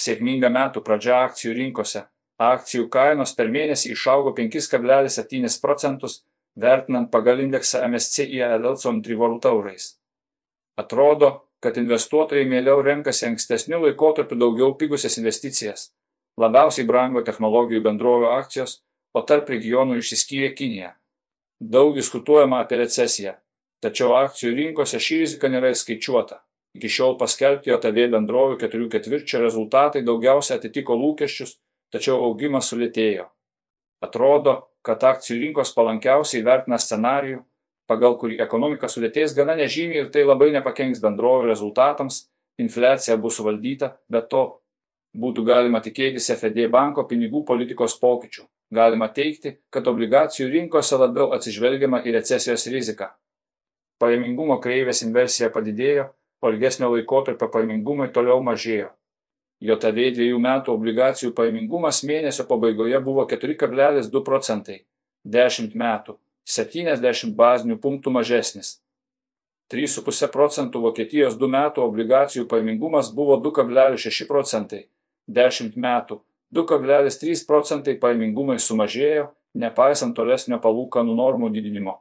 Sėkminga metų pradžia akcijų rinkose. Akcijų kainos per mėnesį išaugo 5,7 procentus, vertinant pagal indeksą MSCI LLCOM trivaliuta eurais. Atrodo, kad investuotojai mieliau renkasi ankstesnių laikotarpių daugiau pigusias investicijas. Labiausiai brango technologijų bendrovių akcijos, o tarp regionų išsiskyrė Kinija. Daug diskutuojama apie recesiją, tačiau akcijų rinkose ši rizika nėra įskaičiuota. Iki šiol paskelbti JAV bendrovių keturių ketvirčio rezultatai daugiausia atitiko lūkesčius, tačiau augimas sulėtėjo. Atrodo, kad akcijų rinkos palankiausiai vertina scenarijų, pagal kurį ekonomika sulėtės gana nežymiai ir tai labai nepakenks bendrovių rezultatams, infliacija bus suvaldyta, bet to būtų galima tikėtis FED banko pinigų politikos pokyčių. Galima teikti, kad obligacijų rinkose labiau atsižvelgiama į recesijos riziką. Pajamingumo kreivės inversija padidėjo, o ilgesnio laikotarpio pajamingumai toliau mažėjo. JAV dviejų metų obligacijų pajamingumas mėnesio pabaigoje buvo 4,2 procentai, 10 metų 70 bazinių punktų mažesnis. 3,5 procentų Vokietijos 2 metų obligacijų pajamingumas buvo 2,6 procentai, 10 metų 2,3 procentai pajamingumai sumažėjo, nepaisant tolesnio palūkanų normų didinimo.